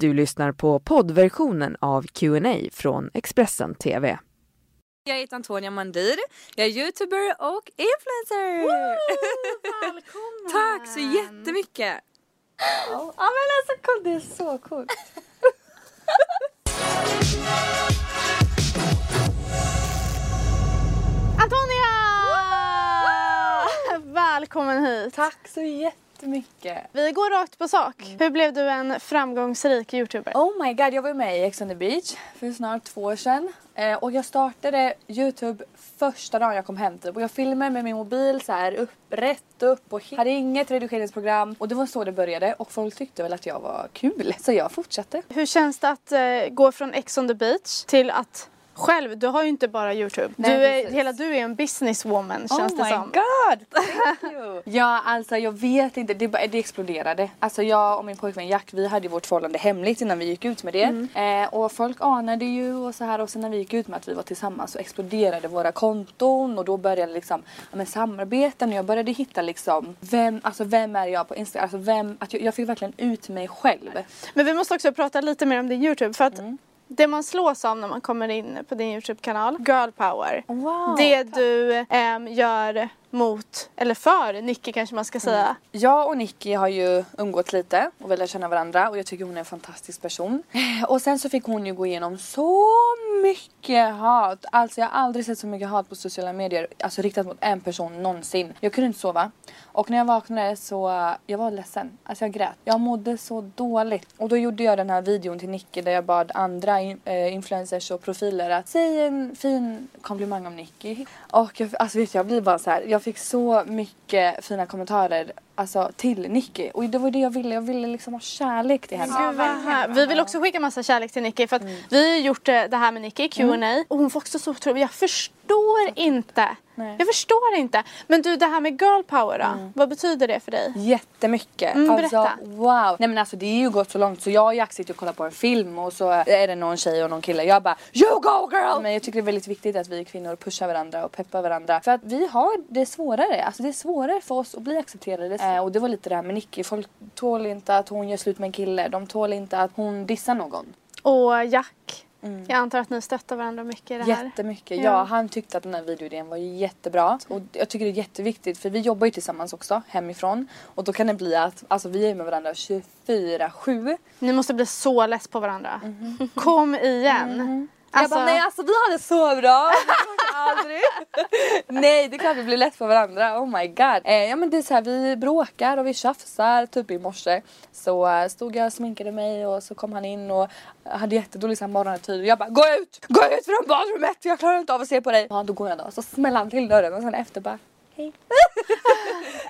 Du lyssnar på poddversionen av Q&A från Expressen TV. Jag heter Antonia Mandir, jag är youtuber och influencer! Välkommen! Tack så jättemycket! Ja men alltså cool, det är så coolt. Antonia! Välkommen hit. Tack så jättemycket! Vi går rakt på sak. Hur blev du en framgångsrik youtuber? Oh my god, jag var med i Ex on the beach för snart två år sedan. Eh, och jag startade Youtube första dagen jag kom hem typ. Och jag filmade med min mobil så här upp, rätt upp och hade inget redigeringsprogram. Och det var så det började och folk tyckte väl att jag var kul. Så jag fortsatte. Hur känns det att eh, gå från Ex on the beach till att själv, du har ju inte bara Youtube. Nej, du är, hela du är en businesswoman känns oh det my som. god! Thank you. ja alltså jag vet inte, det, det exploderade. Alltså jag och min pojkvän Jack vi hade ju vårt förhållande hemligt innan vi gick ut med det. Eh, och folk anade ju och så här och sen när vi gick ut med att vi var tillsammans så exploderade våra konton och då började liksom ja, men samarbeten och jag började hitta liksom vem, alltså vem är jag på Instagram? Alltså vem, att jag, jag fick verkligen ut mig själv. Men vi måste också prata lite mer om din Youtube för att Mm. Det man slås av när man kommer in på din Youtube-kanal, girl power. Wow, det du ehm, gör mot, eller för Nicky kanske man ska säga. Jag och Nicky har ju umgått lite och vi lär känna varandra och jag tycker hon är en fantastisk person. Och sen så fick hon ju gå igenom så mycket hat. Alltså jag har aldrig sett så mycket hat på sociala medier, alltså riktat mot en person någonsin. Jag kunde inte sova. Och när jag vaknade så, jag var ledsen. Alltså jag grät. Jag mådde så dåligt. Och då gjorde jag den här videon till Nicky där jag bad andra in, eh, influencers och profiler att säga en fin komplimang om Nicky. Och jag, alltså vet jag blir bara så här. jag fick så mycket fina kommentarer alltså till Nicky. Och det var det jag ville, jag ville liksom ha kärlek till henne. Här. Vi vill också skicka massa kärlek till Nicky för att vi har gjort eh, det här med Nicky, Q&A och hon får också så otroligt, jag förstår inte. Nej. Jag förstår inte. Men du det här med girl power då, vad betyder det för dig? Jättemycket. Mm, alltså berätta. wow. Nej men alltså det är ju gått så långt så jag och Jack sitter och kollar på en film och så är det någon tjej och någon kille. Jag bara you go girl! Men jag tycker det är väldigt viktigt att vi kvinnor pushar varandra och peppar varandra. För att vi har det svårare. Alltså det är svårare för oss att bli accepterade. Eh, och det var lite det här med Nicky. Folk tål inte att hon gör slut med en kille. De tål inte att hon dissar någon. Och Jack, jag antar att ni stöttar varandra mycket i det här. Jättemycket. Ja. Ja. han tyckte att den här videoidén var jättebra. Och jag tycker det är jätteviktigt för vi jobbar ju tillsammans också hemifrån. Och då kan det bli att alltså, vi är med varandra 24-7. Ni måste bli så less på varandra. Kom igen. jag Alltså, bara nej alltså vi har det så bra. Aldrig. nej det är klart vi blir lätt för varandra. Oh my god. Eh, ja men det är så här, vi bråkar och vi tjafsar. Typ i morse så eh, stod jag och sminkade mig och så kom han in och hade jättedålig så här. Och jag bara gå ut! Gå ut från badrummet! Jag klarar inte av att se på dig. Ja då går jag då. Så smäller han till dörren och sen efter bara hej.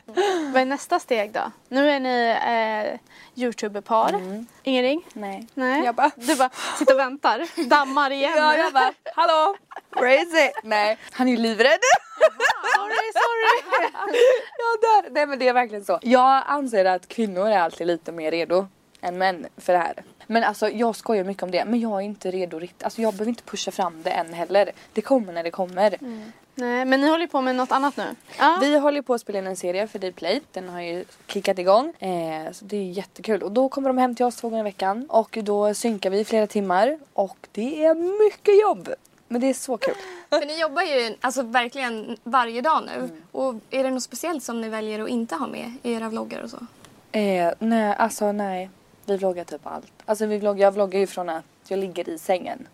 vad är nästa steg då? Nu är ni eh, Youtube-par. Ingen ring? Nej. Nej. Jag bara Du bara sitter och väntar. Dammar igen. Ja jag bara hallå crazy. Nej han är ju livrädd. sorry, sorry. Jag dör. Nej men det är verkligen så. Jag anser att kvinnor är alltid lite mer redo än män för det här. Men alltså jag skojar mycket om det men jag är inte redo riktigt. Alltså jag behöver inte pusha fram det än heller. Det kommer när det kommer. Nej, men ni håller på med något annat nu. Ja. Vi håller på att spela in en serie för Dplay. Den har ju kickat igång. Eh, så det är jättekul. Och då kommer de hem till oss två gånger i veckan. Och då synkar vi flera timmar. Och det är mycket jobb. Men det är så kul. För ni jobbar ju alltså verkligen varje dag nu. Mm. Och är det något speciellt som ni väljer att inte ha med i era vloggar och så? Eh, nej, alltså nej. Vi vloggar typ allt. Alltså vi vloggar, jag vloggar ju från att jag ligger i sängen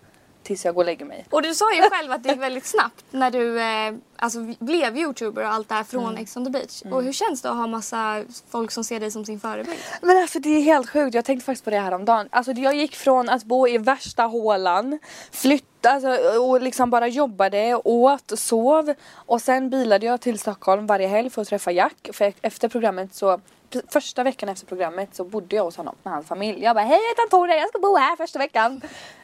tills jag går och lägger mig. Och du sa ju själv att det gick väldigt snabbt när du eh, alltså, blev youtuber och allt det här från Mm. Ex on the beach. Och hur känns det att ha massa folk som ser dig som sin förebild? Men alltså det är helt sjukt, jag tänkte faktiskt på det här om dagen. Alltså jag gick från att bo i värsta hålan, flytta alltså, och liksom bara jobbade, åt, sov och sen bilade jag till Stockholm varje helg för att träffa Jack. För efter programmet så Första veckan efter programmet så bodde jag hos honom med hans familj. Jag bara hej jag heter Antonia, jag ska bo här första veckan.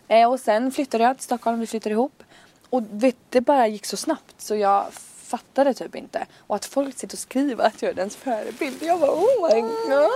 Eh, och sen flyttade jag till Stockholm, vi flyttade ihop. Och vet, det bara gick så snabbt så jag fattade typ inte. Och att folk sitter och skriver att jag är dens förebild. Jag bara oh my god.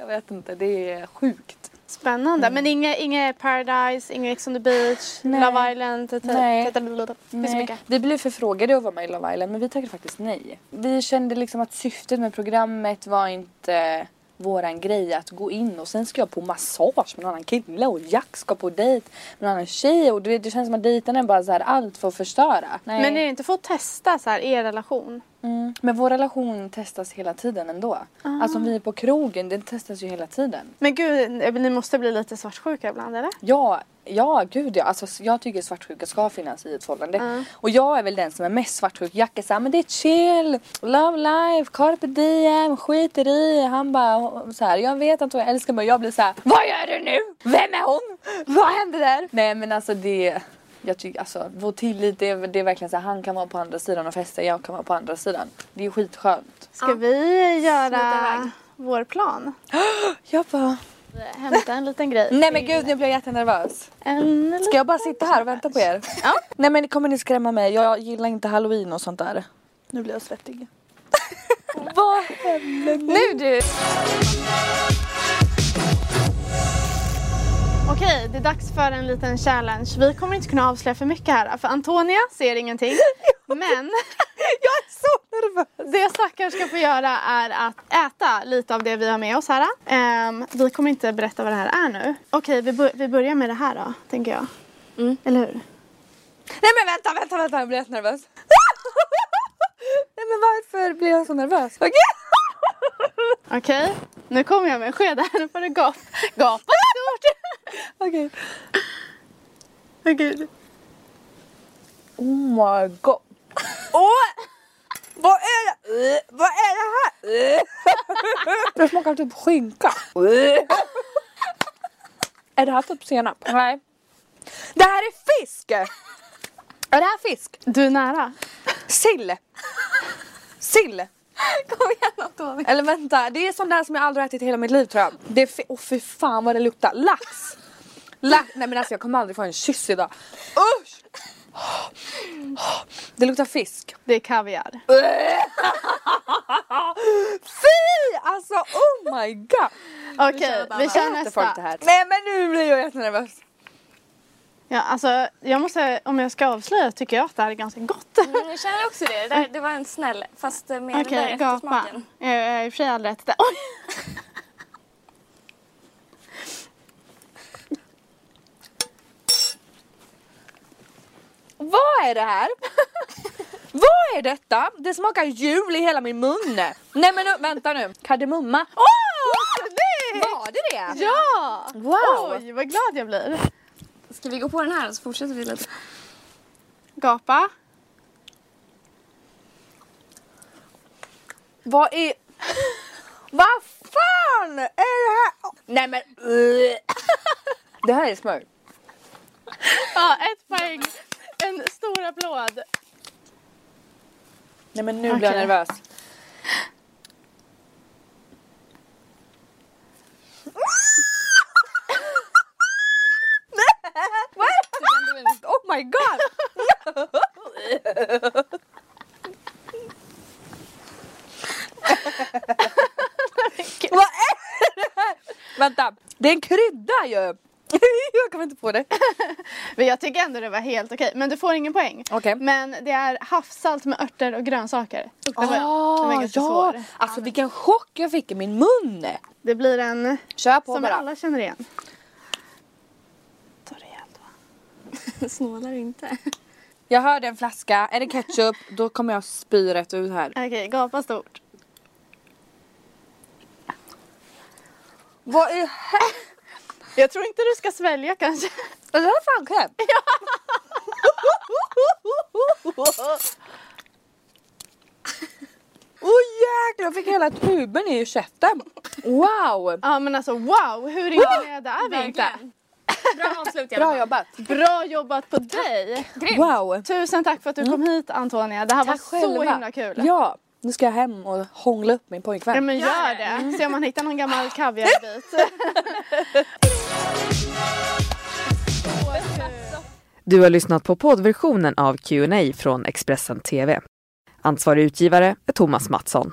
Jag vet inte, det är sjukt. Spännande. Men inget inge Paradise, inget Ex on the beach, Nej. Love Island. t- t- Nej. t- Det finns Nej. Vi blev förfrågade att vara med i Love Island men vi tackade faktiskt nej. Vi kände liksom att syftet med programmet var inte våran grej att gå in och sen ska jag på massage med en annan kille och Jack ska på dejt med en annan tjej och det, det känns som att dejten är bara så här allt för att förstöra. Nej. Men är det inte för att testa så här, er relation? Mm. Men vår relation testas hela tiden ändå. Alltså om vi är på krogen, den testas ju hela tiden. Men gud, ni måste bli lite svartsjuka ibland eller? Ja, ja gud ja. Alltså jag tycker svartsjuka ska finnas i ett förhållande. Och jag är väl den som är mest svartsjuk. Jack är såhär, men det är chill, love life, carpe diem, skiter i. Han bara så här, jag vet att hon älskar mig. Jag blir så här, vad gör du nu? Vem är hon? Vad hände där? Nej men alltså det jag tycker alltså vår tillit det är, det är verkligen så här, han kan vara på andra sidan och festa, jag kan vara på andra sidan. Det är skitskönt. Ska vi Smita göra vår plan? Jag bara, Hämta en liten grej. nej men gud nu blir jag jättenervös. En Ska jag bara sitta här och vänta på er? Ja. Nej men kommer ni skrämma mig? Jag gillar inte halloween och sånt där. Nu blir jag svettig. Vad händer nu? Nu du! Okej, det är dags för en liten challenge. Vi kommer inte kunna avslöja för mycket här för Antonia ser ingenting. Men Jag är så nervös. det stackaren ska få göra är att äta lite av det vi har med oss här. Ehm, vi kommer inte berätta vad det här är nu. Okej, vi, vi börjar med det här då, tänker jag. Eller hur? Nej men vänta, vänta, vänta, jag blir jättenervös. Nej men varför blir jag så nervös? Okej? Okej, nu kommer jag med en sked här. Nu får du gapa. Okej. Åh gud. Oh my god. Åh! Vad är det? Vad är det här? Det smakar typ skinka. Är det här typ senap? Nej. Det här är fisk! Är det här fisk? Du är nära. Sill! Sill! Kom igen Antonija. Eller vänta, det är sånt där som jag aldrig ätit i hela mitt liv tror jag. Det är fi- Åh fy fan vad det luktar. Lax! Lax! Nej men alltså jag kommer aldrig få en kyss idag. Usch! Det luktar fisk. Det är kaviar. Fy! Alltså oh my god! Okej, vi kör nästa. det här? Nej men nu blir jag jättenervös. Ja, alltså, jag måste, om jag ska avslöja tycker jag att det här är ganska gott. Mm, jag känner också det. Det, det var en snäll fast med Okej, den där gapa. eftersmaken. Jag jag har i och för sig aldrig ätit det. Oj! Vad är det här? Vad är detta? Det smakar jul i hela min mun. Nej men nu, vänta nu. Kardemumma. Åh, nej! Var det det? Ja! Wow. Oj, vad glad jag blir. Ska vi gå på den här så fortsätter vi lite? Gapa. Vad är... Vad fan är det här? Nej men... Det här är smör. Ja, ett poäng. Stor applåd. Nej men nu blir jag nervös. Oh my god! Vad är det här? Vänta, det är en krydda ju! Jag kommer inte på det. Men jag tycker ändå det var helt okej. Men du får ingen poäng. Okej. Men det är havssalt med örter och grönsaker. Den var, den var ganska ja. svår. Alltså vilken chock jag fick i min mun! Det blir en Kör på som bara. alla känner igen. Ta rejält va? Snålar inte. Jag hörde en flaska, är det ketchup då kommer jag spy rätt ut här. Okej, gapa stort. Vad är här? Jag tror inte du ska svälja kanske. Är det här fallkräm? Åh oh, jäklar, jag fick hela tuben i käften. Wow! Ja men alltså wow, hur imponerade är vi inte? Bra avslut Bra jobbat. Bra jobbat på dig! Wow. Tusen tack för att du kom hit Antonia. Det här Tack var så själva. himla kul. Ja, nu ska jag hem och hångla upp min Ja pojkvän. men gör det. Se om man hittar någon gammal kaviarbit. Du har lyssnat på poddversionen av Q&A från Expressen TV. Ansvarig utgivare är Thomas Mattsson.